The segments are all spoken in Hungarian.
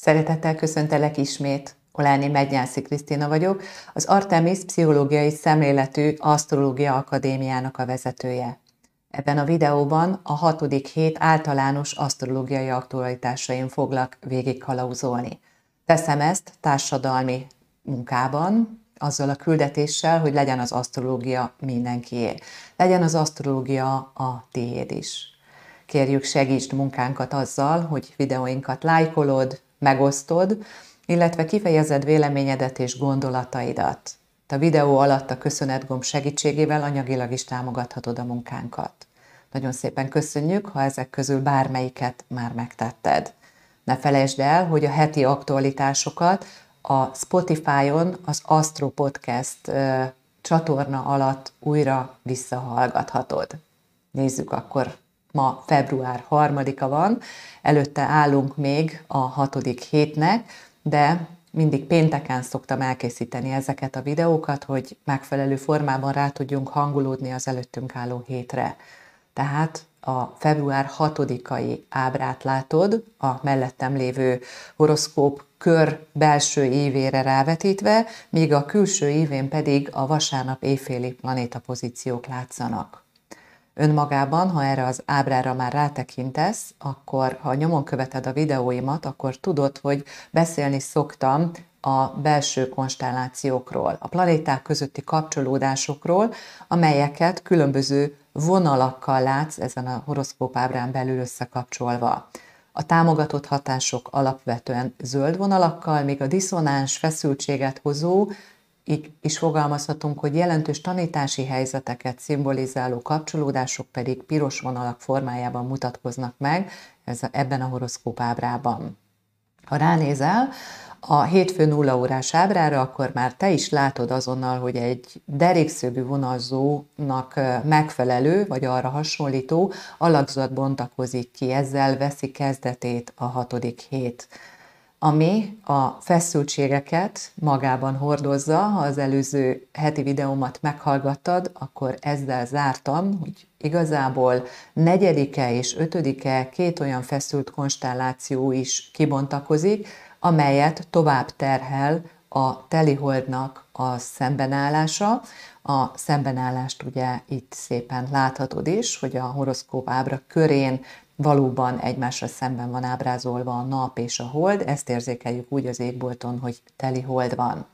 Szeretettel köszöntelek ismét. Oláni Mednyászi Krisztina vagyok, az Artemis Pszichológiai Szemléletű Asztrológia Akadémiának a vezetője. Ebben a videóban a hatodik hét általános asztrológiai aktualitásain foglak végig kalauzolni. Teszem ezt társadalmi munkában, azzal a küldetéssel, hogy legyen az asztrológia mindenkié. Legyen az asztrológia a tiéd is. Kérjük segítsd munkánkat azzal, hogy videóinkat lájkolod, megosztod, illetve kifejezed véleményedet és gondolataidat. A videó alatt a köszönetgomb segítségével anyagilag is támogathatod a munkánkat. Nagyon szépen köszönjük, ha ezek közül bármelyiket már megtetted. Ne felejtsd el, hogy a heti aktualitásokat a Spotify-on az Astro Podcast csatorna alatt újra visszahallgathatod. Nézzük akkor ma február harmadika van, előtte állunk még a hatodik hétnek, de mindig pénteken szoktam elkészíteni ezeket a videókat, hogy megfelelő formában rá tudjunk hangulódni az előttünk álló hétre. Tehát a február 6-ai ábrát látod, a mellettem lévő horoszkóp kör belső évére rávetítve, míg a külső évén pedig a vasárnap éjféli planéta pozíciók látszanak önmagában, ha erre az ábrára már rátekintesz, akkor ha nyomon követed a videóimat, akkor tudod, hogy beszélni szoktam a belső konstellációkról, a planéták közötti kapcsolódásokról, amelyeket különböző vonalakkal látsz ezen a horoszkóp ábrán belül összekapcsolva. A támogatott hatások alapvetően zöld vonalakkal, míg a diszonáns feszültséget hozó így is fogalmazhatunk, hogy jelentős tanítási helyzeteket szimbolizáló kapcsolódások pedig piros vonalak formájában mutatkoznak meg ez a, ebben a horoszkóp ábrában. Ha ránézel a hétfő nulla órás ábrára, akkor már te is látod azonnal, hogy egy derékszögű vonalzónak megfelelő, vagy arra hasonlító alakzat bontakozik ki, ezzel veszi kezdetét a hatodik hét ami a feszültségeket magában hordozza. Ha az előző heti videómat meghallgattad, akkor ezzel zártam, hogy igazából negyedike és ötödike két olyan feszült konstelláció is kibontakozik, amelyet tovább terhel a teliholdnak a szembenállása. A szembenállást ugye itt szépen láthatod is, hogy a horoszkóp ábra körén valóban egymásra szemben van ábrázolva a nap és a hold, ezt érzékeljük úgy az égbolton, hogy teli hold van.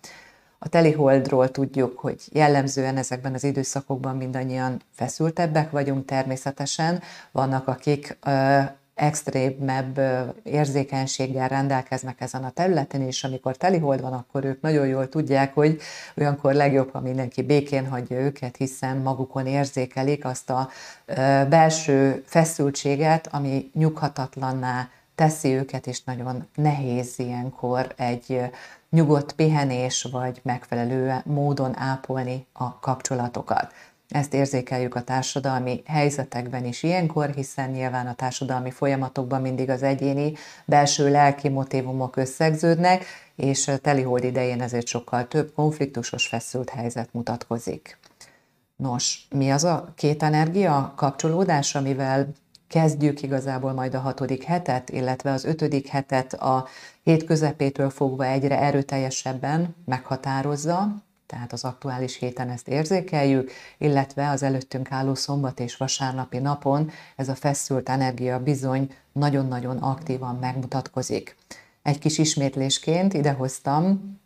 A teli holdról tudjuk, hogy jellemzően ezekben az időszakokban mindannyian feszültebbek vagyunk természetesen, vannak akik extrémebb érzékenységgel rendelkeznek ezen a területen, és amikor telihold van, akkor ők nagyon jól tudják, hogy olyankor legjobb, ha mindenki békén hagyja őket, hiszen magukon érzékelik azt a belső feszültséget, ami nyughatatlanná teszi őket, és nagyon nehéz ilyenkor egy nyugodt pihenés, vagy megfelelő módon ápolni a kapcsolatokat. Ezt érzékeljük a társadalmi helyzetekben is ilyenkor, hiszen nyilván a társadalmi folyamatokban mindig az egyéni belső lelki motivumok összegződnek, és telihold idején ezért sokkal több konfliktusos, feszült helyzet mutatkozik. Nos, mi az a két energia kapcsolódás, amivel kezdjük igazából majd a hatodik hetet, illetve az ötödik hetet a hét közepétől fogva egyre erőteljesebben meghatározza, tehát az aktuális héten ezt érzékeljük, illetve az előttünk álló szombat és vasárnapi napon ez a feszült energia bizony nagyon-nagyon aktívan megmutatkozik. Egy kis ismétlésként idehoztam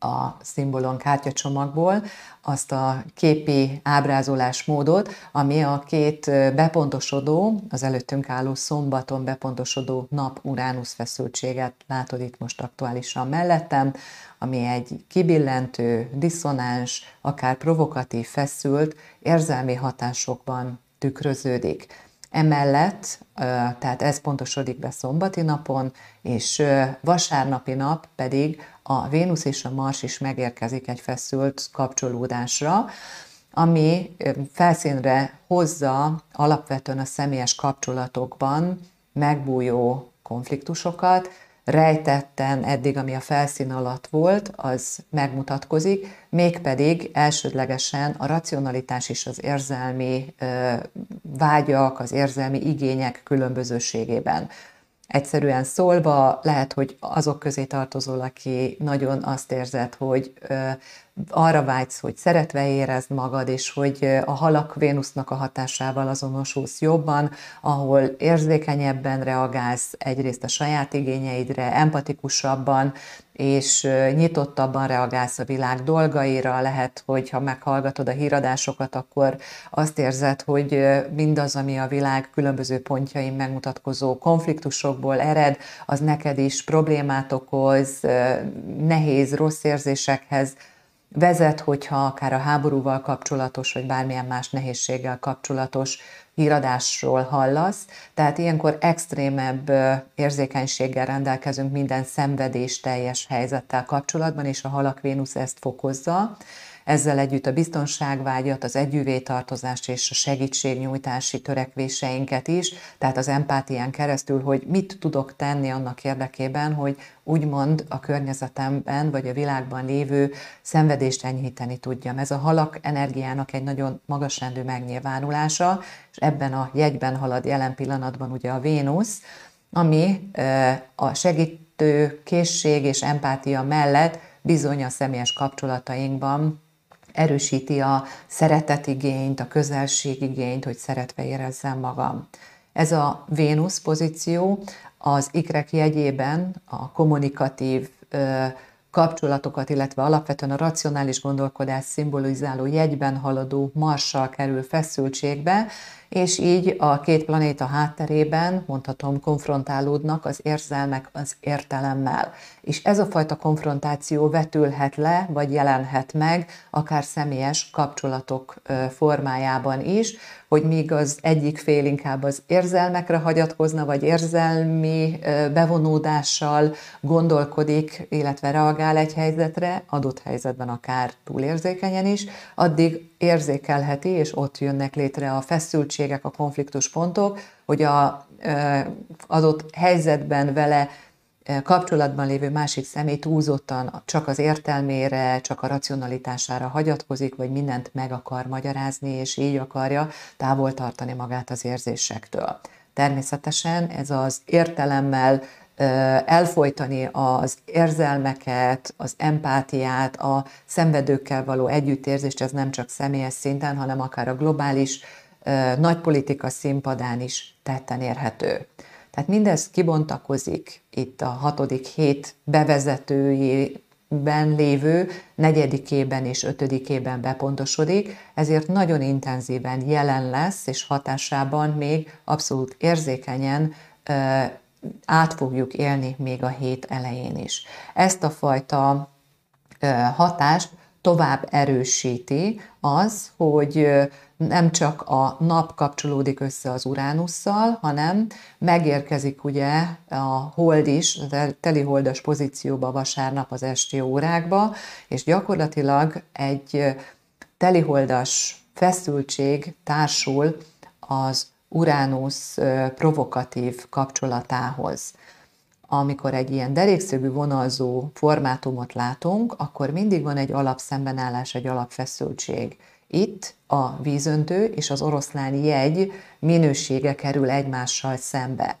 a szimbolon kártyacsomagból azt a képi ábrázolás módot, ami a két bepontosodó, az előttünk álló szombaton bepontosodó nap-uránusz feszültséget látod itt most aktuálisan mellettem, ami egy kibillentő, diszonáns, akár provokatív, feszült érzelmi hatásokban tükröződik. Emellett, tehát ez pontosodik be szombati napon, és vasárnapi nap pedig a Vénusz és a Mars is megérkezik egy feszült kapcsolódásra, ami felszínre hozza alapvetően a személyes kapcsolatokban megbújó konfliktusokat, rejtetten eddig, ami a felszín alatt volt, az megmutatkozik, mégpedig elsődlegesen a racionalitás és az érzelmi vágyak, az érzelmi igények különbözőségében. Egyszerűen szólva, lehet, hogy azok közé tartozol, aki nagyon azt érzed, hogy arra vágysz, hogy szeretve érezd magad, és hogy a halak Vénusznak a hatásával azonosulsz jobban, ahol érzékenyebben reagálsz egyrészt a saját igényeidre, empatikusabban, és nyitottabban reagálsz a világ dolgaira, lehet, hogy ha meghallgatod a híradásokat, akkor azt érzed, hogy mindaz, ami a világ különböző pontjain megmutatkozó konfliktusokból ered, az neked is problémát okoz, nehéz, rossz érzésekhez vezet, hogyha akár a háborúval kapcsolatos, vagy bármilyen más nehézséggel kapcsolatos híradásról hallasz. Tehát ilyenkor extrémebb érzékenységgel rendelkezünk minden szenvedés teljes helyzettel kapcsolatban, és a halak Vénusz ezt fokozza ezzel együtt a biztonságvágyat, az együvé tartozást és a segítségnyújtási törekvéseinket is, tehát az empátián keresztül, hogy mit tudok tenni annak érdekében, hogy úgymond a környezetemben vagy a világban lévő szenvedést enyhíteni tudjam. Ez a halak energiának egy nagyon magas rendű megnyilvánulása, és ebben a jegyben halad jelen pillanatban ugye a Vénusz, ami a segítő készség és empátia mellett bizony a személyes kapcsolatainkban erősíti a szeretetigényt, a közelségigényt, hogy szeretve érezzem magam. Ez a Vénusz pozíció az ikrek jegyében a kommunikatív kapcsolatokat, illetve alapvetően a racionális gondolkodás szimbolizáló jegyben haladó marssal kerül feszültségbe, és így a két planéta hátterében, mondhatom, konfrontálódnak az érzelmek az értelemmel. És ez a fajta konfrontáció vetülhet le, vagy jelenhet meg, akár személyes kapcsolatok formájában is, hogy míg az egyik fél inkább az érzelmekre hagyatkozna, vagy érzelmi bevonódással gondolkodik, illetve reagál egy helyzetre, adott helyzetben akár túlérzékenyen is, addig érzékelheti, és ott jönnek létre a feszültségek, a konfliktus pontok, hogy a adott helyzetben vele kapcsolatban lévő másik személy túlzottan csak az értelmére, csak a racionalitására hagyatkozik, vagy mindent meg akar magyarázni, és így akarja távol tartani magát az érzésektől. Természetesen ez az értelemmel elfolytani az érzelmeket, az empátiát, a szenvedőkkel való együttérzést, ez nem csak személyes szinten, hanem akár a globális nagypolitika színpadán is tetten érhető. Tehát mindez kibontakozik itt a hatodik hét bevezetőjében lévő negyedikében és ötödikében bepontosodik, ezért nagyon intenzíven jelen lesz, és hatásában még abszolút érzékenyen át fogjuk élni még a hét elején is. Ezt a fajta hatást tovább erősíti az, hogy nem csak a nap kapcsolódik össze az Uránusszal, hanem megérkezik ugye a hold is, a teliholdas pozícióba vasárnap az esti órákba, és gyakorlatilag egy teliholdas feszültség társul az Uránusz provokatív kapcsolatához. Amikor egy ilyen derékszögű vonalzó formátumot látunk, akkor mindig van egy alapszembenállás, egy alapfeszültség. Itt a vízöntő és az oroszlán jegy minősége kerül egymással szembe.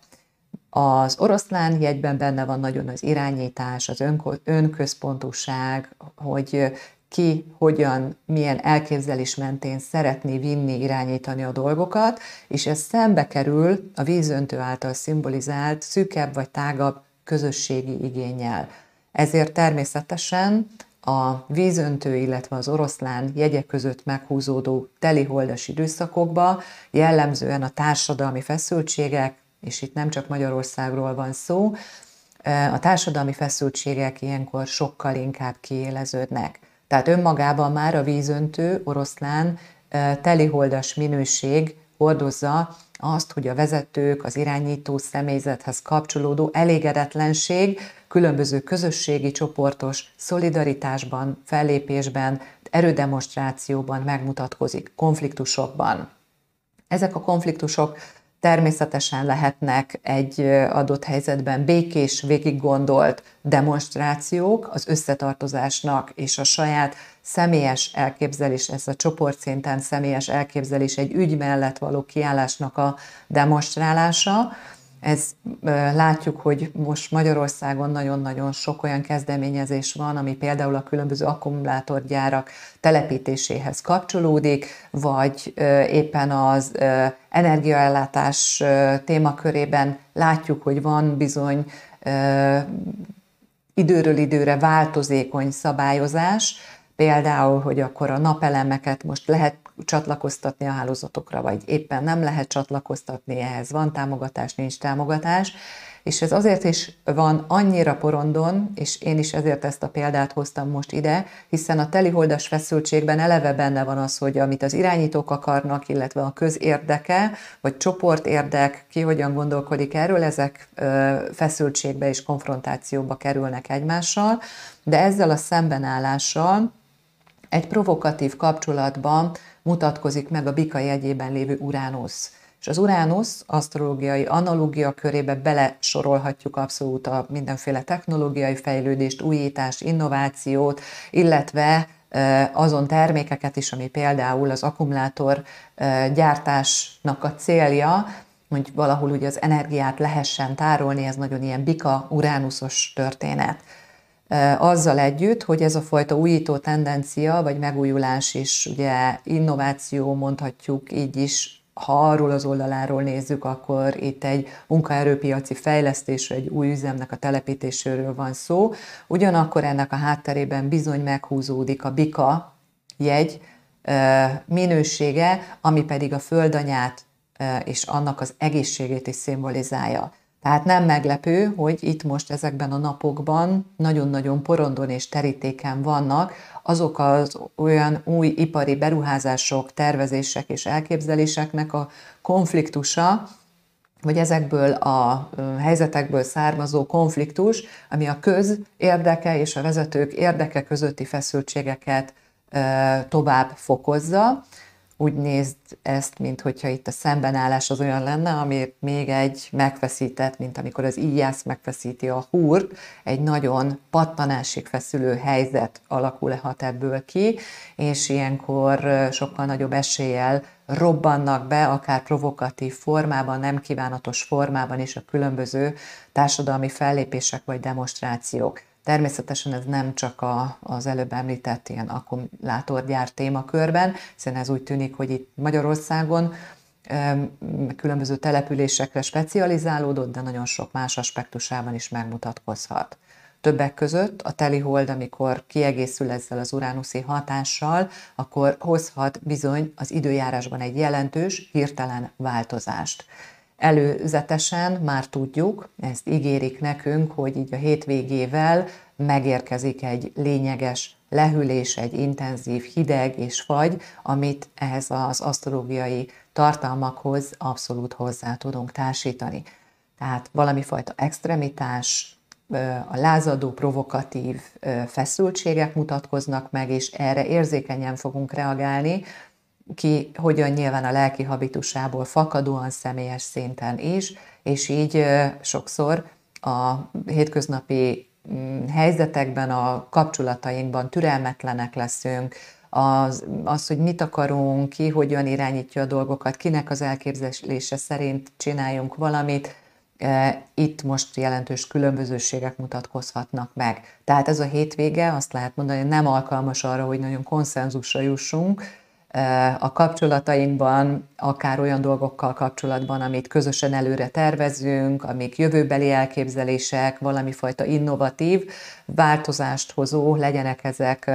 Az oroszlán jegyben benne van nagyon az irányítás, az önközpontúság, hogy ki, hogyan, milyen elképzelés mentén szeretné vinni, irányítani a dolgokat, és ez szembe kerül a vízöntő által szimbolizált szűkebb vagy tágabb közösségi igényel. Ezért természetesen a vízöntő, illetve az oroszlán jegyek között meghúzódó teliholdas időszakokba jellemzően a társadalmi feszültségek, és itt nem csak Magyarországról van szó, a társadalmi feszültségek ilyenkor sokkal inkább kiéleződnek. Tehát önmagában már a vízöntő oroszlán teliholdas minőség hordozza azt, hogy a vezetők, az irányító személyzethez kapcsolódó elégedetlenség különböző közösségi csoportos szolidaritásban, fellépésben, erődemonstrációban megmutatkozik, konfliktusokban. Ezek a konfliktusok Természetesen lehetnek egy adott helyzetben békés, végig gondolt demonstrációk az összetartozásnak és a saját személyes elképzelés, ez a csoportszinten személyes elképzelés egy ügy mellett való kiállásnak a demonstrálása, Ez látjuk, hogy most Magyarországon nagyon-nagyon sok olyan kezdeményezés van, ami például a különböző akkumulátorgyárak telepítéséhez kapcsolódik, vagy éppen az energiaellátás témakörében látjuk, hogy van bizony időről időre változékony szabályozás, például, hogy akkor a napelemeket most lehet csatlakoztatni a hálózatokra, vagy éppen nem lehet csatlakoztatni, ehhez. Van támogatás, nincs támogatás, és ez azért is van annyira porondon, és én is ezért ezt a példát hoztam most ide, hiszen a teliholdas feszültségben eleve benne van az, hogy amit az irányítók akarnak, illetve a közérdeke, vagy csoportérdek, ki hogyan gondolkodik erről, ezek feszültségbe és konfrontációba kerülnek egymással, de ezzel a szembenállással egy provokatív kapcsolatban mutatkozik meg a bika jegyében lévő Uránusz. És az Uránusz asztrológiai analógia körébe belesorolhatjuk abszolút a mindenféle technológiai fejlődést, újítást, innovációt, illetve azon termékeket is, ami például az akkumulátor gyártásnak a célja, hogy valahol ugye az energiát lehessen tárolni, ez nagyon ilyen bika-uránuszos történet azzal együtt, hogy ez a fajta újító tendencia, vagy megújulás is, ugye innováció mondhatjuk így is, ha arról az oldaláról nézzük, akkor itt egy munkaerőpiaci fejlesztésről, egy új üzemnek a telepítéséről van szó. Ugyanakkor ennek a hátterében bizony meghúzódik a BIKA jegy minősége, ami pedig a földanyát és annak az egészségét is szimbolizálja. Tehát nem meglepő, hogy itt most ezekben a napokban nagyon-nagyon porondon és terítéken vannak azok az olyan új ipari beruházások, tervezések és elképzeléseknek a konfliktusa, vagy ezekből a helyzetekből származó konfliktus, ami a köz érdeke és a vezetők érdeke közötti feszültségeket tovább fokozza úgy nézd ezt, mint hogyha itt a szembenállás az olyan lenne, ami még egy megfeszített, mint amikor az íjász megfeszíti a húrt, egy nagyon pattanásig feszülő helyzet alakulhat ebből ki, és ilyenkor sokkal nagyobb eséllyel robbannak be, akár provokatív formában, nem kívánatos formában is a különböző társadalmi fellépések vagy demonstrációk. Természetesen ez nem csak a, az előbb említett ilyen akkumulátorgyár témakörben, hiszen ez úgy tűnik, hogy itt Magyarországon különböző településekre specializálódott, de nagyon sok más aspektusában is megmutatkozhat. Többek között a teli hold, amikor kiegészül ezzel az uránuszi hatással, akkor hozhat bizony az időjárásban egy jelentős, hirtelen változást. Előzetesen már tudjuk, ezt ígérik nekünk, hogy így a hétvégével megérkezik egy lényeges lehűlés, egy intenzív hideg és fagy, amit ehhez az asztrológiai tartalmakhoz abszolút hozzá tudunk társítani. Tehát valami fajta extremitás, a lázadó, provokatív feszültségek mutatkoznak meg, és erre érzékenyen fogunk reagálni, ki hogyan nyilván a lelki habitusából fakadóan személyes szinten is, és így sokszor a hétköznapi mm, helyzetekben, a kapcsolatainkban türelmetlenek leszünk, az, az, hogy mit akarunk, ki hogyan irányítja a dolgokat, kinek az elképzelése szerint csináljunk valamit, itt most jelentős különbözőségek mutatkozhatnak meg. Tehát ez a hétvége azt lehet mondani, nem alkalmas arra, hogy nagyon konszenzusra jussunk, a kapcsolatainkban, akár olyan dolgokkal kapcsolatban, amit közösen előre tervezünk, amik jövőbeli elképzelések, valami fajta innovatív változást hozó, legyenek ezek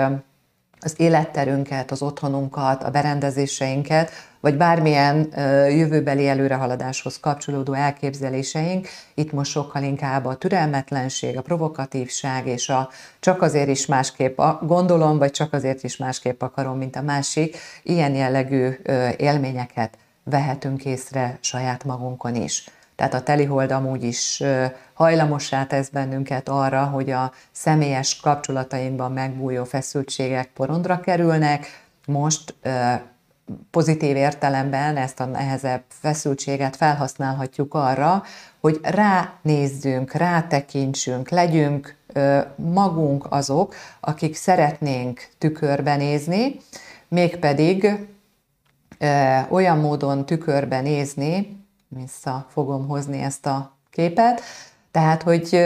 az életterünket, az otthonunkat, a berendezéseinket, vagy bármilyen jövőbeli előrehaladáshoz kapcsolódó elképzeléseink, itt most sokkal inkább a türelmetlenség, a provokatívság, és a csak azért is másképp gondolom, vagy csak azért is másképp akarom, mint a másik, ilyen jellegű élményeket vehetünk észre saját magunkon is. Tehát a telihold amúgy is hajlamossá tesz bennünket arra, hogy a személyes kapcsolatainkban megbújó feszültségek porondra kerülnek. Most pozitív értelemben ezt a nehezebb feszültséget felhasználhatjuk arra, hogy ránézzünk, rátekintsünk, legyünk magunk azok, akik szeretnénk tükörbe nézni, mégpedig olyan módon tükörbe nézni, vissza fogom hozni ezt a képet. Tehát, hogy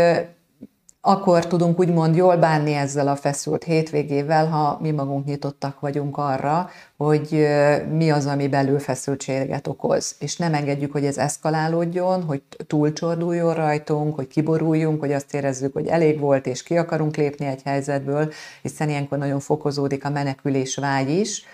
akkor tudunk úgymond jól bánni ezzel a feszült hétvégével, ha mi magunk nyitottak vagyunk arra, hogy mi az, ami belül feszültséget okoz. És nem engedjük, hogy ez eszkalálódjon, hogy túlcsorduljon rajtunk, hogy kiboruljunk, hogy azt érezzük, hogy elég volt, és ki akarunk lépni egy helyzetből, hiszen ilyenkor nagyon fokozódik a menekülés vágy is,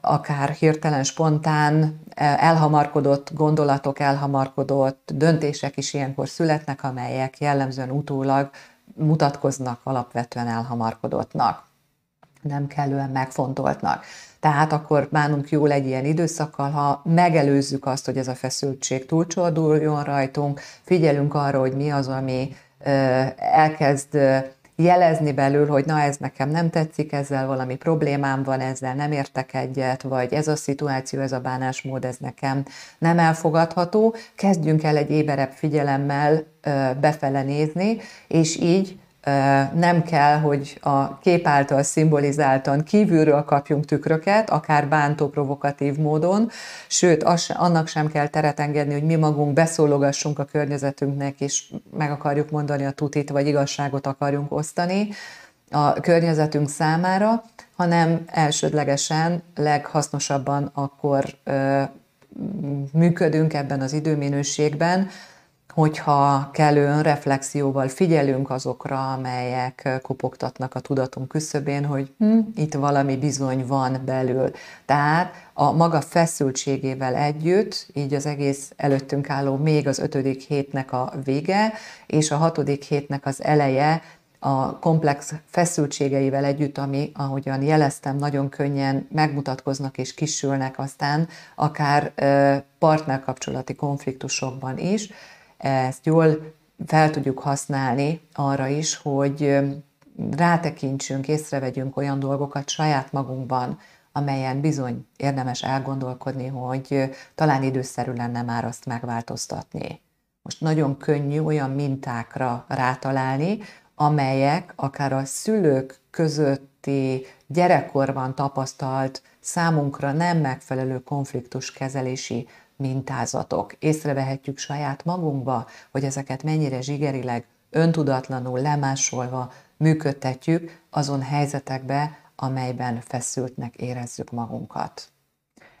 akár hirtelen, spontán, elhamarkodott gondolatok, elhamarkodott döntések is ilyenkor születnek, amelyek jellemzően utólag mutatkoznak alapvetően elhamarkodottnak, nem kellően megfontoltnak. Tehát akkor bánunk jól egy ilyen időszakkal, ha megelőzzük azt, hogy ez a feszültség túlcsorduljon rajtunk, figyelünk arra, hogy mi az, ami elkezd jelezni belül, hogy na ez nekem nem tetszik, ezzel valami problémám van, ezzel nem értek egyet, vagy ez a szituáció, ez a bánásmód, ez nekem nem elfogadható. Kezdjünk el egy éberebb figyelemmel befele nézni, és így nem kell, hogy a kép által szimbolizáltan kívülről kapjunk tükröket, akár bántó, provokatív módon, sőt, annak sem kell teret engedni, hogy mi magunk beszólogassunk a környezetünknek, és meg akarjuk mondani a tutit, vagy igazságot akarjunk osztani a környezetünk számára, hanem elsődlegesen leghasznosabban akkor működünk ebben az időminőségben, hogyha kellő önreflexióval figyelünk azokra, amelyek kopogtatnak a tudatunk küszöbén, hogy hm, itt valami bizony van belül. Tehát a maga feszültségével együtt, így az egész előttünk álló még az ötödik hétnek a vége, és a hatodik hétnek az eleje, a komplex feszültségeivel együtt, ami, ahogyan jeleztem, nagyon könnyen megmutatkoznak és kisülnek aztán akár partnerkapcsolati konfliktusokban is, ezt jól fel tudjuk használni arra is, hogy rátekintsünk, észrevegyünk olyan dolgokat saját magunkban, amelyen bizony érdemes elgondolkodni, hogy talán időszerű lenne már azt megváltoztatni. Most nagyon könnyű olyan mintákra rátalálni, amelyek akár a szülők közötti gyerekkorban tapasztalt számunkra nem megfelelő konfliktuskezelési mintázatok. Észrevehetjük saját magunkba, hogy ezeket mennyire zsigerileg, öntudatlanul, lemásolva működtetjük azon helyzetekbe, amelyben feszültnek érezzük magunkat.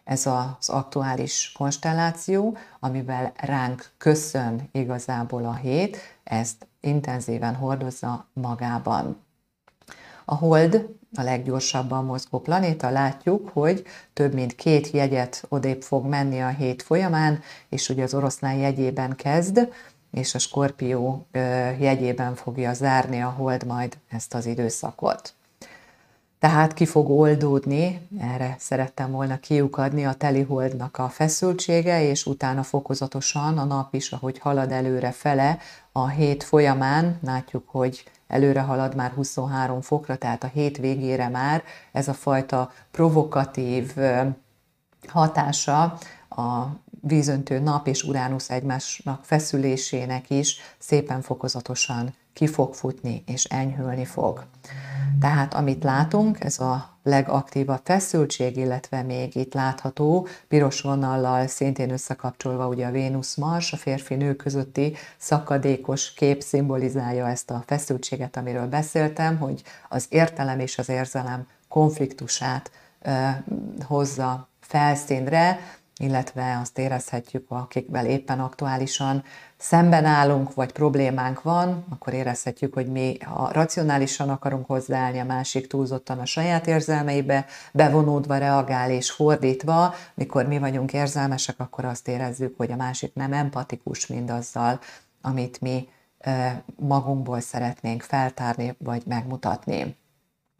Ez az aktuális konstelláció, amivel ránk köszön igazából a hét, ezt intenzíven hordozza magában. A hold a leggyorsabban mozgó planéta, látjuk, hogy több mint két jegyet odébb fog menni a hét folyamán, és ugye az oroszlán jegyében kezd, és a skorpió jegyében fogja zárni a hold majd ezt az időszakot. Tehát ki fog oldódni, erre szerettem volna kiukadni a teliholdnak a feszültsége, és utána fokozatosan a nap is, ahogy halad előre fele, a hét folyamán látjuk, hogy előre halad már 23 fokra, tehát a hét végére már ez a fajta provokatív hatása a vízöntő nap és Uránusz egymásnak feszülésének is szépen fokozatosan ki fog futni és enyhülni fog. Tehát amit látunk, ez a legaktívabb feszültség, illetve még itt látható piros vonallal szintén összekapcsolva ugye a Vénusz-Mars, a férfi-nő közötti szakadékos kép szimbolizálja ezt a feszültséget, amiről beszéltem, hogy az értelem és az érzelem konfliktusát ö, hozza felszínre, illetve azt érezhetjük, akikvel éppen aktuálisan szemben állunk, vagy problémánk van, akkor érezhetjük, hogy mi, ha racionálisan akarunk hozzáállni, a másik túlzottan a saját érzelmeibe, bevonódva reagál és fordítva, mikor mi vagyunk érzelmesek, akkor azt érezzük, hogy a másik nem empatikus mindazzal, amit mi magunkból szeretnénk feltárni, vagy megmutatni.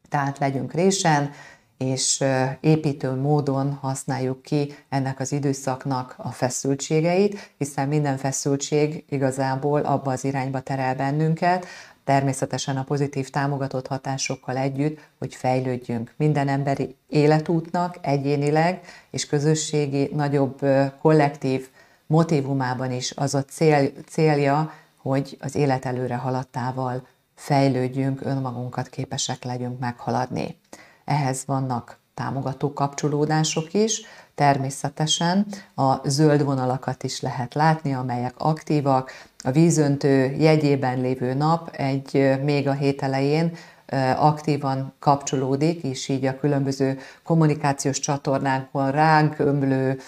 Tehát legyünk résen, és építő módon használjuk ki ennek az időszaknak a feszültségeit, hiszen minden feszültség igazából abba az irányba terel bennünket, természetesen a pozitív támogatott hatásokkal együtt, hogy fejlődjünk. Minden emberi életútnak egyénileg és közösségi, nagyobb kollektív motivumában is az a cél, célja, hogy az élet előre haladtával fejlődjünk, önmagunkat képesek legyünk meghaladni. Ehhez vannak támogató kapcsolódások is, természetesen a zöld vonalakat is lehet látni, amelyek aktívak. A vízöntő jegyében lévő nap egy még a hét elején aktívan kapcsolódik, és így a különböző kommunikációs csatornákon ránk ömlő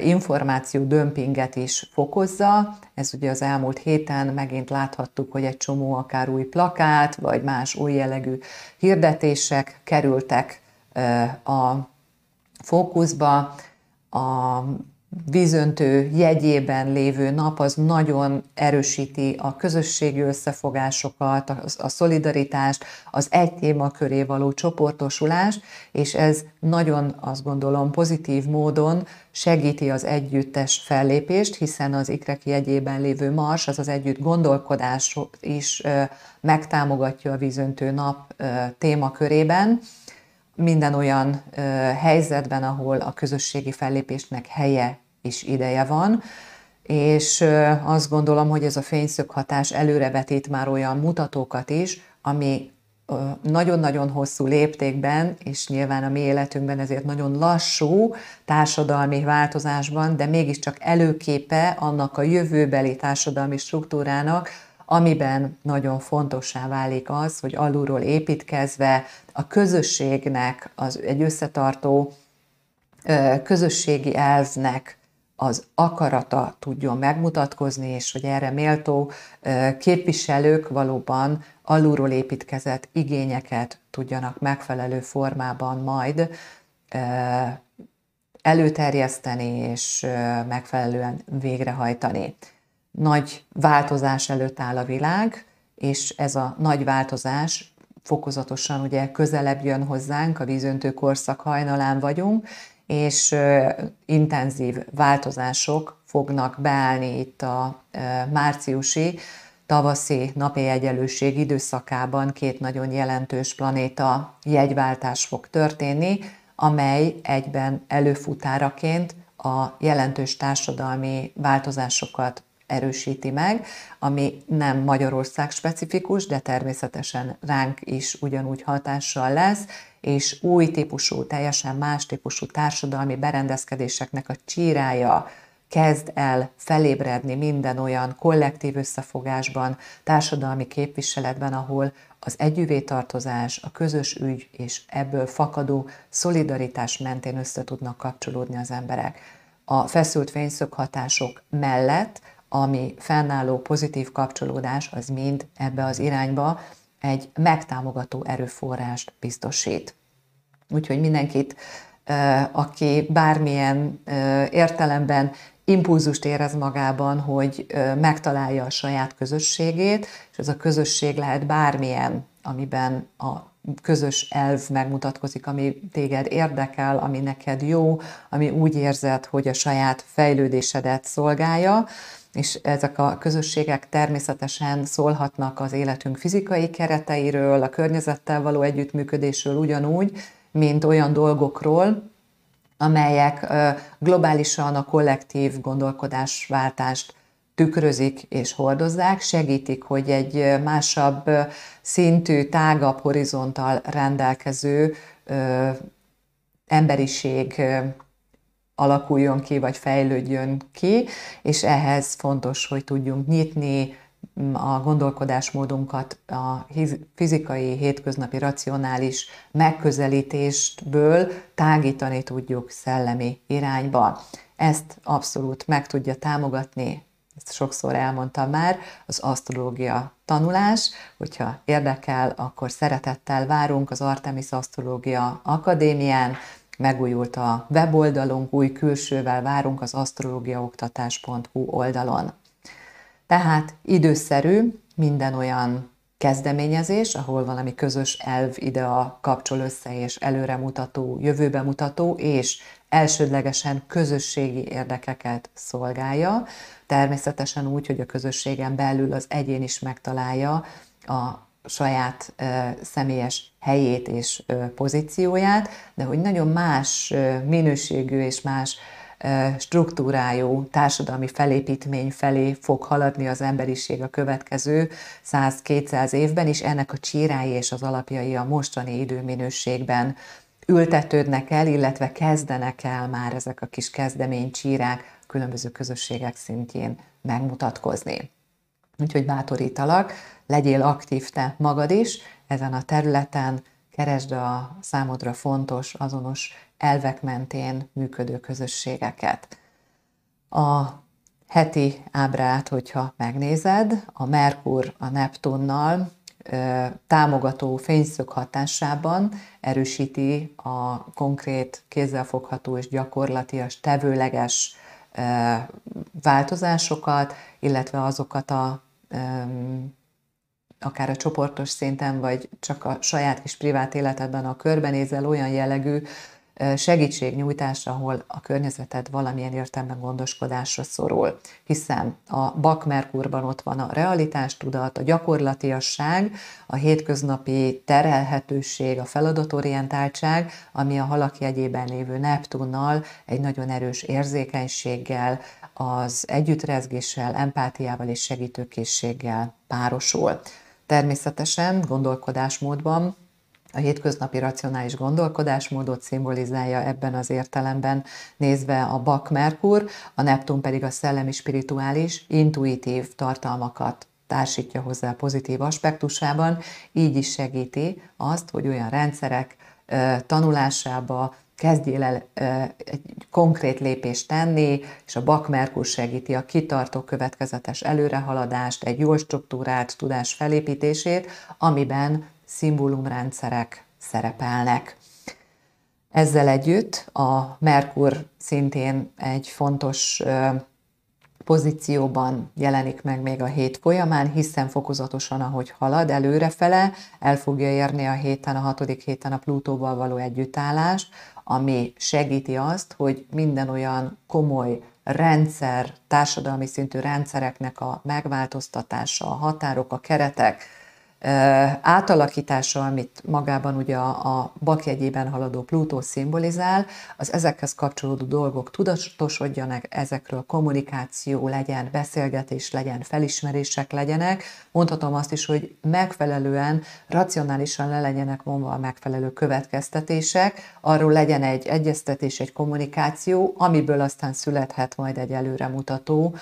információ dömpinget is fokozza. Ez ugye az elmúlt héten megint láthattuk, hogy egy csomó akár új plakát, vagy más új jellegű hirdetések kerültek a fókuszba. A vízöntő jegyében lévő nap az nagyon erősíti a közösségi összefogásokat, a szolidaritást, az egy téma köré való csoportosulást, és ez nagyon azt gondolom pozitív módon segíti az együttes fellépést, hiszen az ikreki jegyében lévő mars, az az együtt gondolkodás is megtámogatja a vízöntő nap témakörében minden olyan ö, helyzetben, ahol a közösségi fellépésnek helye és ideje van, és ö, azt gondolom, hogy ez a fényszög hatás előrevetít már olyan mutatókat is, ami nagyon-nagyon hosszú léptékben, és nyilván a mi életünkben ezért nagyon lassú társadalmi változásban, de mégiscsak előképe annak a jövőbeli társadalmi struktúrának, amiben nagyon fontossá válik az, hogy alulról építkezve a közösségnek, az egy összetartó közösségi elvnek az akarata tudjon megmutatkozni, és hogy erre méltó képviselők valóban alulról építkezett igényeket tudjanak megfelelő formában majd előterjeszteni és megfelelően végrehajtani nagy változás előtt áll a világ, és ez a nagy változás fokozatosan ugye közelebb jön hozzánk, a vízöntő korszak hajnalán vagyunk, és intenzív változások fognak beállni itt a márciusi tavaszi napi egyenlőség időszakában két nagyon jelentős planéta jegyváltás fog történni, amely egyben előfutáraként a jelentős társadalmi változásokat erősíti meg, ami nem Magyarország specifikus, de természetesen ránk is ugyanúgy hatással lesz, és új típusú, teljesen más típusú társadalmi berendezkedéseknek a csírája kezd el felébredni minden olyan kollektív összefogásban, társadalmi képviseletben, ahol az együvé tartozás, a közös ügy és ebből fakadó szolidaritás mentén össze tudnak kapcsolódni az emberek. A feszült fényszöghatások mellett ami fennálló pozitív kapcsolódás, az mind ebbe az irányba egy megtámogató erőforrást biztosít. Úgyhogy mindenkit, aki bármilyen értelemben impulzust érez magában, hogy megtalálja a saját közösségét, és ez a közösség lehet bármilyen, amiben a közös elv megmutatkozik, ami téged érdekel, ami neked jó, ami úgy érzed, hogy a saját fejlődésedet szolgálja, és ezek a közösségek természetesen szólhatnak az életünk fizikai kereteiről, a környezettel való együttműködésről ugyanúgy, mint olyan dolgokról, amelyek globálisan a kollektív gondolkodásváltást tükrözik és hordozzák, segítik, hogy egy másabb szintű, tágabb horizonttal rendelkező emberiség alakuljon ki, vagy fejlődjön ki, és ehhez fontos, hogy tudjunk nyitni a gondolkodásmódunkat a fizikai, hétköznapi, racionális megközelítésből tágítani tudjuk szellemi irányba. Ezt abszolút meg tudja támogatni, ezt sokszor elmondtam már, az asztrológia tanulás. Hogyha érdekel, akkor szeretettel várunk az Artemis Asztrológia Akadémián, megújult a weboldalunk, új külsővel várunk az asztrológiaoktatás.hu oldalon. Tehát időszerű minden olyan kezdeményezés, ahol valami közös elv ide a kapcsol össze és előremutató, jövőbe mutató és elsődlegesen közösségi érdekeket szolgálja. Természetesen úgy, hogy a közösségen belül az egyén is megtalálja a saját személyes helyét és pozícióját, de hogy nagyon más minőségű és más struktúrájú társadalmi felépítmény felé fog haladni az emberiség a következő 100-200 évben, és ennek a csírái és az alapjai a mostani időminőségben ültetődnek el, illetve kezdenek el már ezek a kis kezdeménycsírák különböző közösségek szintjén megmutatkozni. Úgyhogy bátorítalak, legyél aktív te magad is ezen a területen, keresd a számodra fontos, azonos elvek mentén működő közösségeket. A heti ábrát, hogyha megnézed, a Merkur a Neptunnal támogató fényszög hatásában erősíti a konkrét, kézzelfogható és gyakorlatias, tevőleges változásokat, illetve azokat a akár a csoportos szinten, vagy csak a saját kis privát életedben a körbenézel olyan jellegű segítségnyújtásra, ahol a környezeted valamilyen értelemben gondoskodásra szorul. Hiszen a Bak Merkurban ott van a realitástudat, a gyakorlatiasság, a hétköznapi terelhetőség, a feladatorientáltság, ami a halak jegyében lévő Neptunnal egy nagyon erős érzékenységgel, az együttrezgéssel, empátiával és segítőkészséggel párosul. Természetesen gondolkodásmódban a hétköznapi racionális gondolkodásmódot szimbolizálja ebben az értelemben nézve a Bak Merkur, a Neptun pedig a szellemi spirituális, intuitív tartalmakat társítja hozzá a pozitív aspektusában, így is segíti azt, hogy olyan rendszerek tanulásába, kezdjél el egy konkrét lépést tenni, és a Bak Merkur segíti a kitartó következetes előrehaladást, egy jól struktúrált tudás felépítését, amiben szimbólumrendszerek szerepelnek. Ezzel együtt a Merkur szintén egy fontos pozícióban jelenik meg még a hét folyamán, hiszen fokozatosan, ahogy halad előrefele, el fogja érni a héten, a hatodik héten a Plutóval való együttállást, ami segíti azt, hogy minden olyan komoly rendszer, társadalmi szintű rendszereknek a megváltoztatása, a határok, a keretek, átalakítása, amit magában ugye a, a bakjegyében haladó Plutó szimbolizál, az ezekhez kapcsolódó dolgok tudatosodjanak, ezekről kommunikáció legyen, beszélgetés legyen, felismerések legyenek. Mondhatom azt is, hogy megfelelően, racionálisan le legyenek vonva a megfelelő következtetések, arról legyen egy egyeztetés, egy kommunikáció, amiből aztán születhet majd egy előremutató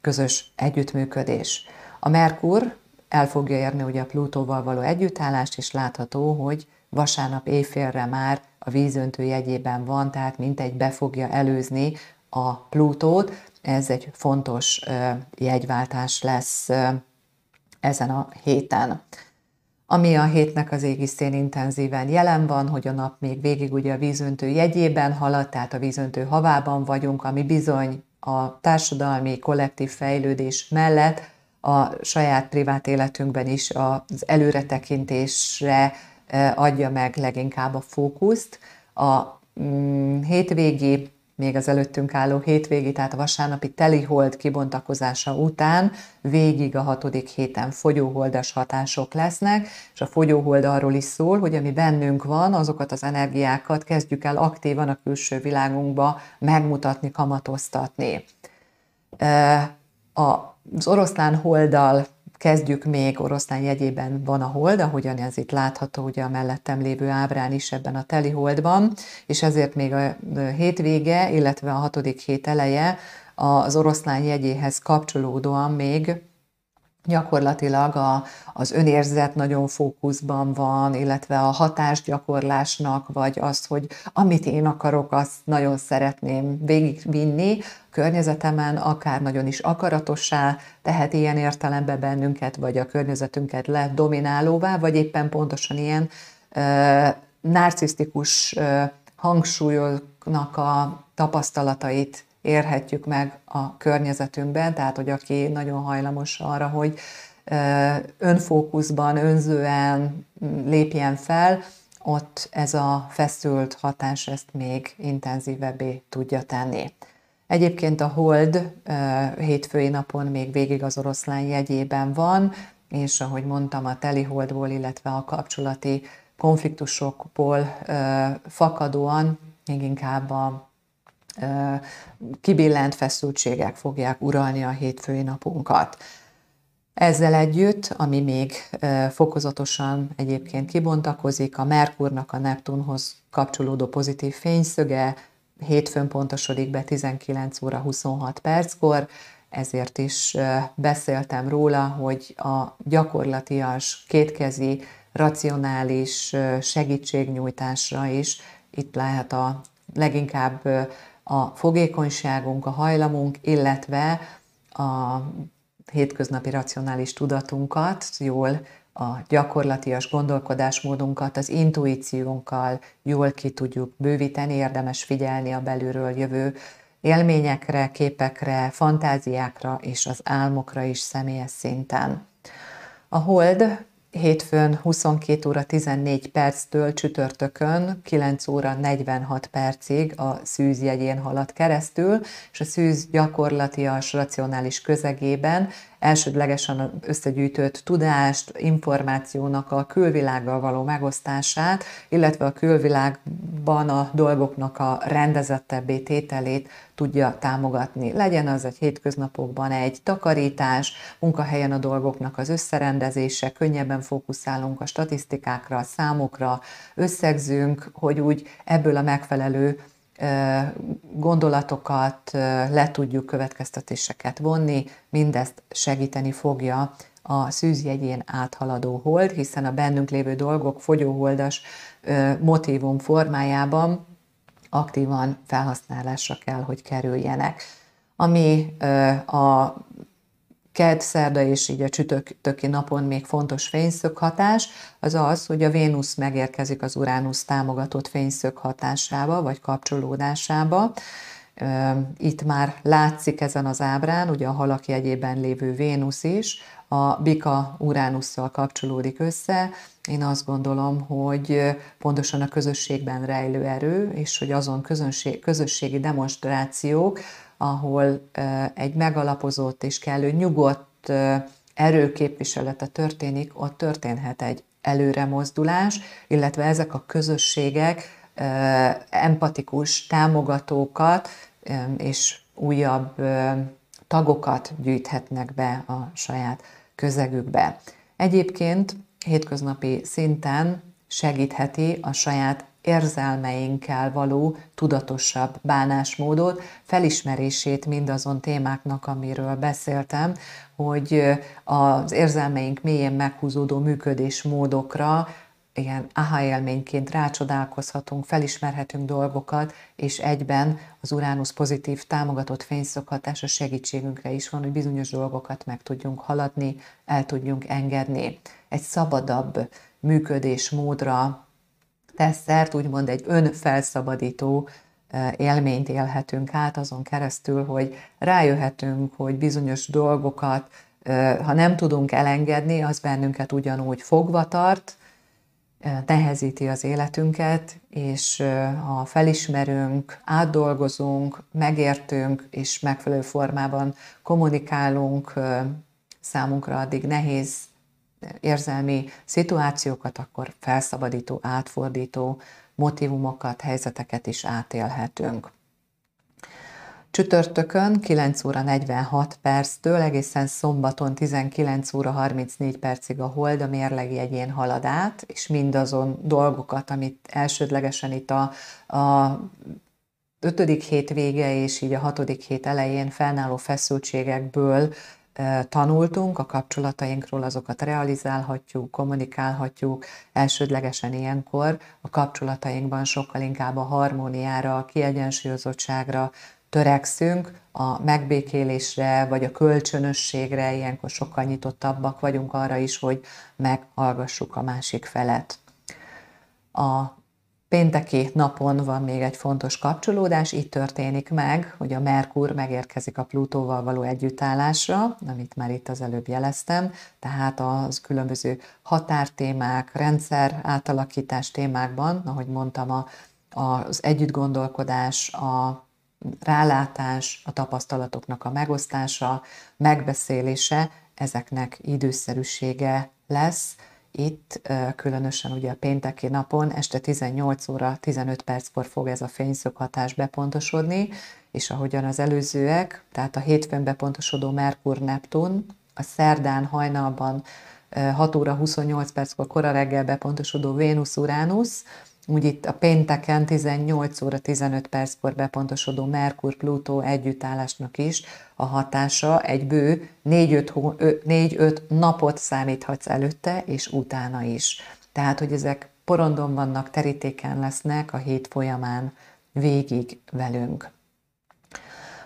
közös együttműködés. A Merkur el fogja érni ugye a Plutóval való együttállást, és látható, hogy vasárnap éjfélre már a vízöntő jegyében van, tehát mintegy be fogja előzni a Plutót. Ez egy fontos jegyváltás lesz ezen a héten. Ami a hétnek az égisztén intenzíven jelen van, hogy a nap még végig ugye a vízöntő jegyében halad, tehát a vízöntő havában vagyunk, ami bizony a társadalmi kollektív fejlődés mellett a saját privát életünkben is az előretekintésre adja meg leginkább a fókuszt. A mm, hétvégi, még az előttünk álló hétvégi, tehát a vasárnapi telihold kibontakozása után végig a hatodik héten fogyóholdas hatások lesznek, és a fogyóhold arról is szól, hogy ami bennünk van, azokat az energiákat kezdjük el aktívan a külső világunkba megmutatni, kamatoztatni. A az oroszlán holdal kezdjük még, oroszlán jegyében van a hold, ahogyan ez itt látható ugye a mellettem lévő ábrán is ebben a teli holdban, és ezért még a hétvége, illetve a hatodik hét eleje az oroszlán jegyéhez kapcsolódóan még gyakorlatilag a, az önérzet nagyon fókuszban van, illetve a hatásgyakorlásnak, vagy az, hogy amit én akarok, azt nagyon szeretném végigvinni környezetemen, akár nagyon is akaratossá tehet ilyen értelemben bennünket, vagy a környezetünket ledominálóvá, vagy éppen pontosan ilyen ö, narcisztikus ö, hangsúlyoknak a tapasztalatait érhetjük meg a környezetünkben, tehát hogy aki nagyon hajlamos arra, hogy önfókuszban, önzően lépjen fel, ott ez a feszült hatás ezt még intenzívebbé tudja tenni. Egyébként a hold hétfői napon még végig az oroszlán jegyében van, és ahogy mondtam, a teli holdból, illetve a kapcsolati konfliktusokból fakadóan még inkább a kibillent feszültségek fogják uralni a hétfői napunkat. Ezzel együtt, ami még fokozatosan egyébként kibontakozik, a Merkurnak a Neptunhoz kapcsolódó pozitív fényszöge hétfőn pontosodik be 19 óra 26 perckor, ezért is beszéltem róla, hogy a gyakorlatias, kétkezi, racionális segítségnyújtásra is itt lehet a leginkább a fogékonyságunk, a hajlamunk, illetve a hétköznapi racionális tudatunkat jól a gyakorlatias gondolkodásmódunkat az intuíciónkkal jól ki tudjuk bővíteni, érdemes figyelni a belülről jövő élményekre, képekre, fantáziákra és az álmokra is személyes szinten. A hold hétfőn 22 óra 14 perctől csütörtökön 9 óra 46 percig a szűz jegyén halad keresztül, és a szűz gyakorlatias, racionális közegében elsődlegesen összegyűjtött tudást, információnak a külvilággal való megosztását, illetve a külvilágban a dolgoknak a rendezettebbé tételét tudja támogatni. Legyen az egy hétköznapokban egy takarítás, munkahelyen a dolgoknak az összerendezése, könnyebben fókuszálunk a statisztikákra, a számokra, összegzünk, hogy úgy ebből a megfelelő gondolatokat, le tudjuk következtetéseket vonni, mindezt segíteni fogja a szűzjegyén áthaladó hold, hiszen a bennünk lévő dolgok fogyóholdas motivum formájában aktívan felhasználásra kell, hogy kerüljenek. Ami a kedd, szerda és így a csütörtöki napon még fontos fényszög hatás, az az, hogy a Vénusz megérkezik az Uránusz támogatott fényszög hatásába, vagy kapcsolódásába. Itt már látszik ezen az ábrán, ugye a halak jegyében lévő Vénusz is, a Bika Uránusszal kapcsolódik össze. Én azt gondolom, hogy pontosan a közösségben rejlő erő, és hogy azon közönség, közösségi demonstrációk, ahol egy megalapozott és kellő nyugodt erőképviselete történik, ott történhet egy előremozdulás, illetve ezek a közösségek empatikus támogatókat és újabb tagokat gyűjthetnek be a saját közegükbe. Egyébként hétköznapi szinten segítheti a saját érzelmeinkkel való tudatosabb bánásmódot, felismerését mindazon témáknak, amiről beszéltem, hogy az érzelmeink mélyén meghúzódó működésmódokra ilyen aha élményként rácsodálkozhatunk, felismerhetünk dolgokat, és egyben az Uránusz pozitív támogatott fényszokhatása segítségünkre is van, hogy bizonyos dolgokat meg tudjunk haladni, el tudjunk engedni. Egy szabadabb működésmódra tesz szert, úgymond egy önfelszabadító élményt élhetünk át azon keresztül, hogy rájöhetünk, hogy bizonyos dolgokat, ha nem tudunk elengedni, az bennünket ugyanúgy fogva tart, nehezíti az életünket, és ha felismerünk, átdolgozunk, megértünk, és megfelelő formában kommunikálunk számunkra addig nehéz érzelmi szituációkat, akkor felszabadító, átfordító motivumokat, helyzeteket is átélhetünk. Csütörtökön 9 óra 46 perctől egészen szombaton 19 óra 34 percig a hold a mérlegi egyén halad át, és mindazon dolgokat, amit elsődlegesen itt a, a ötödik hét vége és így a hatodik hét elején fennálló feszültségekből tanultunk a kapcsolatainkról, azokat realizálhatjuk, kommunikálhatjuk. Elsődlegesen ilyenkor a kapcsolatainkban sokkal inkább a harmóniára, a kiegyensúlyozottságra törekszünk, a megbékélésre vagy a kölcsönösségre, ilyenkor sokkal nyitottabbak vagyunk arra is, hogy meghallgassuk a másik felet. A Pénteki napon van még egy fontos kapcsolódás, így történik meg, hogy a Merkur megérkezik a Plutóval való együttállásra, amit már itt az előbb jeleztem, tehát az különböző határtémák, rendszer átalakítás témákban, ahogy mondtam, a, az együttgondolkodás, a rálátás, a tapasztalatoknak a megosztása, megbeszélése, ezeknek időszerűsége lesz, itt különösen ugye a pénteki napon este 18 óra 15 perckor fog ez a fényszöghatás bepontosodni, és ahogyan az előzőek, tehát a hétfőn bepontosodó Merkur-Neptun a szerdán hajnalban 6 óra 28 perckor kora reggel bepontosodó Vénusz-Uránusz, úgy itt a pénteken 18 óra 15 perckor bepontosodó Merkur-Plutó együttállásnak is a hatása egy bő 4-5 napot számíthatsz előtte és utána is. Tehát, hogy ezek porondon vannak, terítéken lesznek a hét folyamán végig velünk.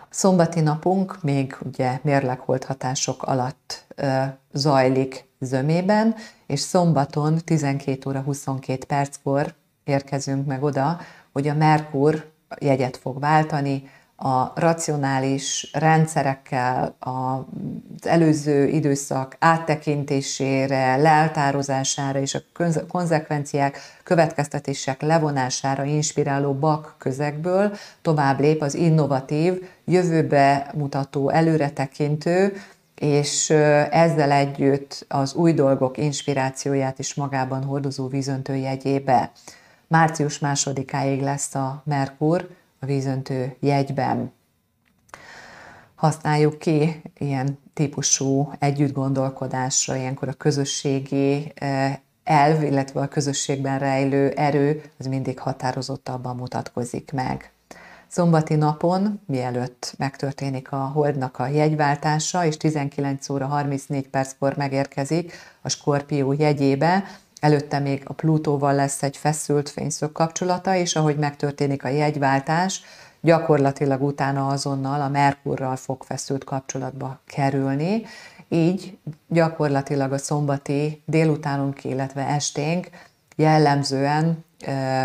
A szombati napunk még ugye mérlegholt hatások alatt ö, zajlik zömében, és szombaton 12 óra 22 perckor érkezünk meg oda, hogy a Merkur jegyet fog váltani, a racionális rendszerekkel, az előző időszak áttekintésére, leltározására és a konzekvenciák, következtetések levonására inspiráló bak közegből tovább lép az innovatív, jövőbe mutató, előretekintő, és ezzel együtt az új dolgok inspirációját is magában hordozó vízöntő jegyébe. Március másodikáig lesz a Merkur a vízöntő jegyben. Használjuk ki ilyen típusú együttgondolkodásra, ilyenkor a közösségi elv, illetve a közösségben rejlő erő, az mindig határozottabban mutatkozik meg. Szombati napon, mielőtt megtörténik a holdnak a jegyváltása, és 19 óra 34 perckor megérkezik a Skorpió jegyébe, Előtte még a Plutóval lesz egy feszült fényszög kapcsolata, és ahogy megtörténik a jegyváltás, gyakorlatilag utána azonnal a Merkurral fog feszült kapcsolatba kerülni, így gyakorlatilag a szombati délutánunk, illetve esténk jellemzően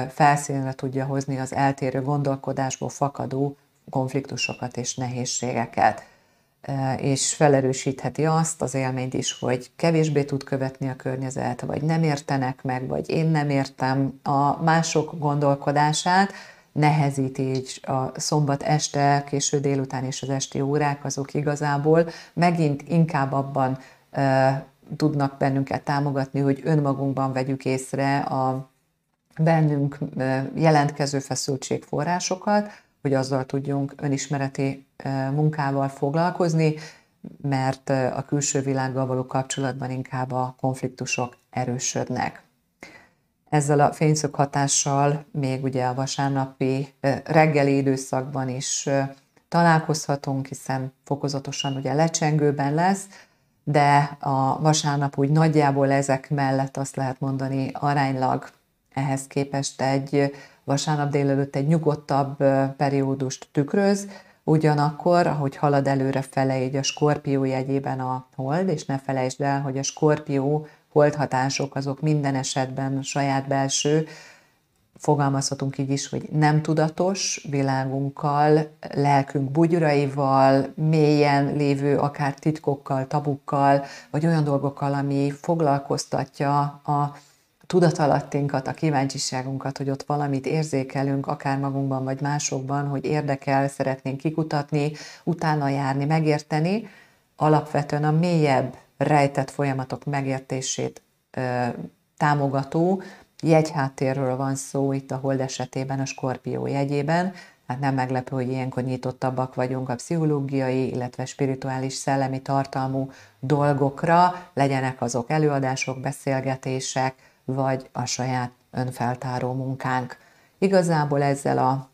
felszínre tudja hozni az eltérő gondolkodásból fakadó konfliktusokat és nehézségeket és felerősítheti azt az élményt is, hogy kevésbé tud követni a környezet, vagy nem értenek meg, vagy én nem értem a mások gondolkodását, nehezíti így a szombat este, késő délután és az esti órák, azok igazából. Megint inkább abban e, tudnak bennünket támogatni, hogy önmagunkban vegyük észre a bennünk jelentkező feszültségforrásokat, hogy azzal tudjunk önismereti munkával foglalkozni, mert a külső világgal való kapcsolatban inkább a konfliktusok erősödnek. Ezzel a fényszög hatással még ugye a vasárnapi reggeli időszakban is találkozhatunk, hiszen fokozatosan ugye lecsengőben lesz, de a vasárnap úgy nagyjából ezek mellett azt lehet mondani aránylag ehhez képest egy vasárnap délelőtt egy nyugodtabb periódust tükröz, ugyanakkor, ahogy halad előre fele, így a skorpió jegyében a hold, és ne felejtsd el, hogy a skorpió holdhatások azok minden esetben saját belső, fogalmazhatunk így is, hogy nem tudatos világunkkal, lelkünk bugyraival, mélyen lévő akár titkokkal, tabukkal, vagy olyan dolgokkal, ami foglalkoztatja a tudatalattinkat, a kíváncsiságunkat, hogy ott valamit érzékelünk, akár magunkban vagy másokban, hogy érdekel, szeretnénk kikutatni, utána járni, megérteni, alapvetően a mélyebb rejtett folyamatok megértését ö, támogató jegyháttérről van szó itt a hold esetében, a skorpió jegyében, hát nem meglepő, hogy ilyenkor nyitottabbak vagyunk a pszichológiai, illetve spirituális szellemi tartalmú dolgokra, legyenek azok előadások, beszélgetések, vagy a saját önfeltáró munkánk. Igazából ezzel a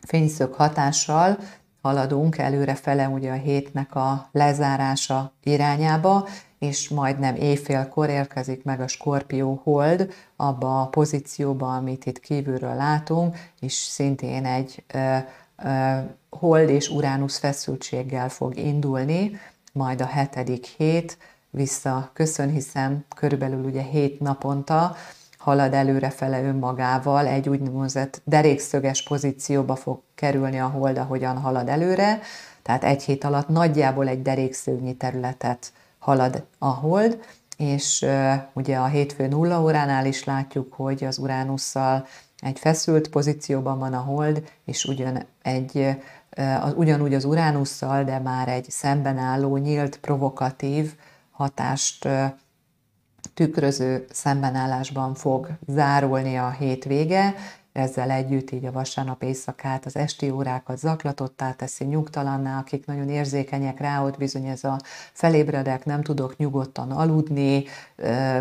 fényszög hatással haladunk előrefele ugye a hétnek a lezárása irányába, és majdnem éjfélkor érkezik meg a Skorpió hold abba a pozícióba, amit itt kívülről látunk, és szintén egy ö, ö, hold és Uránusz feszültséggel fog indulni, majd a hetedik hét, vissza köszön, hiszen körülbelül ugye hét naponta halad előrefele önmagával, egy úgynevezett derékszöges pozícióba fog kerülni a hold, ahogyan halad előre, tehát egy hét alatt nagyjából egy derékszögnyi területet halad a hold, és ugye a hétfő nulla óránál is látjuk, hogy az Uránusszal egy feszült pozícióban van a hold, és ugyan egy, uh, ugyanúgy az Uránusszal, de már egy szemben álló, nyílt, provokatív, hatást tükröző szembenállásban fog zárulni a hétvége, ezzel együtt így a vasárnap éjszakát, az esti órákat zaklatottá teszi, nyugtalanná, akik nagyon érzékenyek rá, ott bizony ez a felébredek, nem tudok nyugodtan aludni,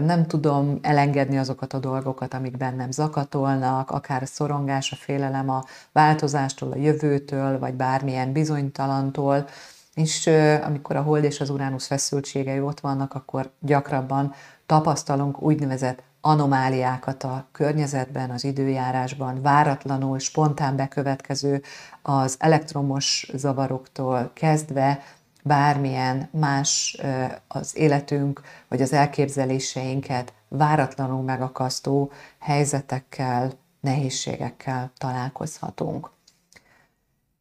nem tudom elengedni azokat a dolgokat, amik bennem zakatolnak, akár a szorongás, a félelem a változástól, a jövőtől, vagy bármilyen bizonytalantól, és amikor a hold és az uránusz feszültségei ott vannak, akkor gyakrabban tapasztalunk úgynevezett anomáliákat a környezetben, az időjárásban, váratlanul, spontán bekövetkező az elektromos zavaroktól kezdve bármilyen más az életünk vagy az elképzeléseinket váratlanul megakasztó helyzetekkel, nehézségekkel találkozhatunk.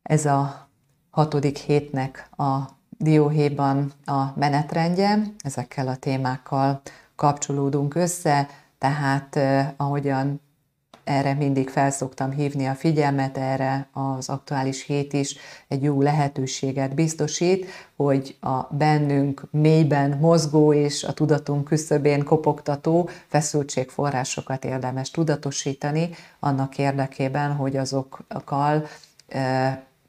Ez a hatodik hétnek a dióhéjban a menetrendje, ezekkel a témákkal kapcsolódunk össze, tehát ahogyan erre mindig felszoktam hívni a figyelmet, erre az aktuális hét is egy jó lehetőséget biztosít, hogy a bennünk mélyben mozgó és a tudatunk küszöbén kopogtató feszültségforrásokat érdemes tudatosítani, annak érdekében, hogy azokkal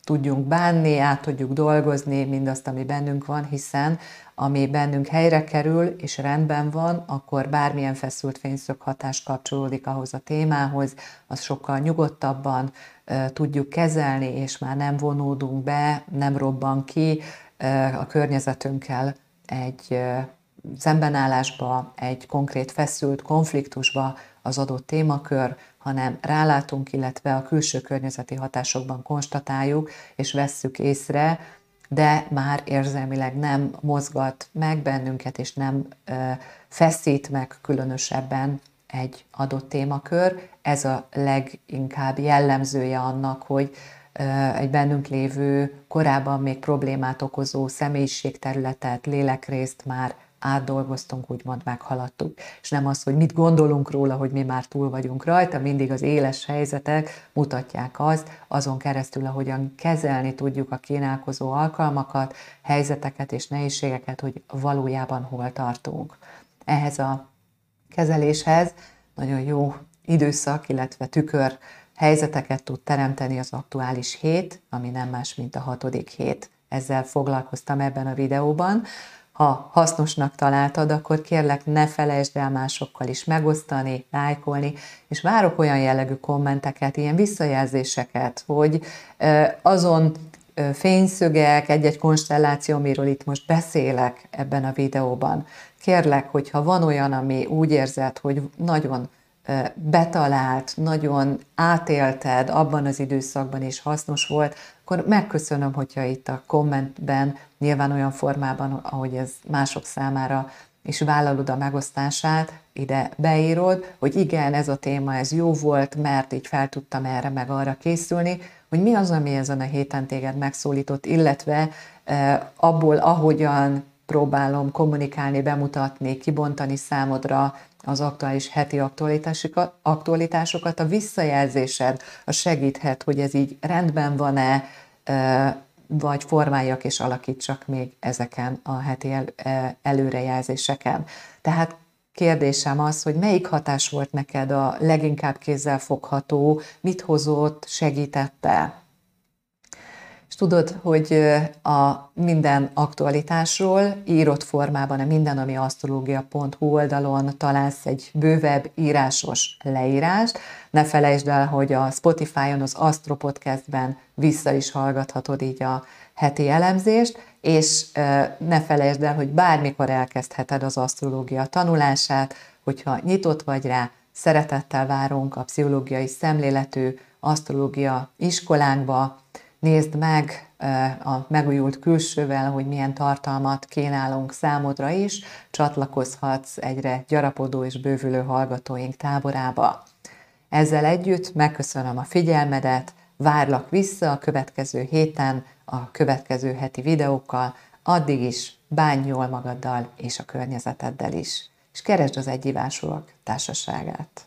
tudjunk bánni, át tudjuk dolgozni mindazt, ami bennünk van, hiszen ami bennünk helyre kerül és rendben van, akkor bármilyen feszült fényszög hatás kapcsolódik ahhoz a témához, az sokkal nyugodtabban uh, tudjuk kezelni, és már nem vonódunk be, nem robban ki uh, a környezetünkkel egy uh, szembenállásba, egy konkrét feszült konfliktusba az adott témakör, hanem rálátunk, illetve a külső környezeti hatásokban konstatáljuk és vesszük észre, de már érzelmileg nem mozgat meg bennünket, és nem feszít meg különösebben egy adott témakör. Ez a leginkább jellemzője annak, hogy egy bennünk lévő, korábban még problémát okozó személyiségterületet, lélekrészt már átdolgoztunk, úgymond meghaladtuk. És nem az, hogy mit gondolunk róla, hogy mi már túl vagyunk rajta, mindig az éles helyzetek mutatják azt, azon keresztül, ahogyan kezelni tudjuk a kínálkozó alkalmakat, helyzeteket és nehézségeket, hogy valójában hol tartunk. Ehhez a kezeléshez nagyon jó időszak, illetve tükör helyzeteket tud teremteni az aktuális hét, ami nem más, mint a hatodik hét. Ezzel foglalkoztam ebben a videóban. Ha hasznosnak találtad, akkor kérlek ne felejtsd el másokkal is megosztani, lájkolni, és várok olyan jellegű kommenteket, ilyen visszajelzéseket, hogy azon fényszögek, egy-egy konstelláció, amiről itt most beszélek ebben a videóban. Kérlek, hogyha van olyan, ami úgy érzed, hogy nagyon betalált, nagyon átélted abban az időszakban is hasznos volt, akkor megköszönöm, hogyha itt a kommentben, nyilván olyan formában, ahogy ez mások számára és vállalod a megosztását, ide beírod, hogy igen, ez a téma, ez jó volt, mert így fel tudtam erre meg arra készülni, hogy mi az, ami ezen a héten téged megszólított, illetve abból, ahogyan próbálom kommunikálni, bemutatni, kibontani számodra az aktuális heti aktualitásokat, a visszajelzésed a segíthet, hogy ez így rendben van-e, vagy formáljak és alakítsak még ezeken a heti el, előrejelzéseken. Tehát kérdésem az, hogy melyik hatás volt neked a leginkább kézzelfogható, mit hozott, segítette? És tudod, hogy a minden aktualitásról írott formában, a minden, ami asztrológia.hu oldalon találsz egy bővebb írásos leírást. Ne felejtsd el, hogy a Spotify-on, az Astro Podcastben vissza is hallgathatod így a heti elemzést, és ne felejtsd el, hogy bármikor elkezdheted az asztrológia tanulását, hogyha nyitott vagy rá, szeretettel várunk a pszichológiai szemléletű asztrológia iskolánkba, nézd meg a megújult külsővel, hogy milyen tartalmat kínálunk számodra is, csatlakozhatsz egyre gyarapodó és bővülő hallgatóink táborába. Ezzel együtt megköszönöm a figyelmedet, várlak vissza a következő héten, a következő heti videókkal, addig is bánj jól magaddal és a környezeteddel is, és keresd az egyivásúak társaságát.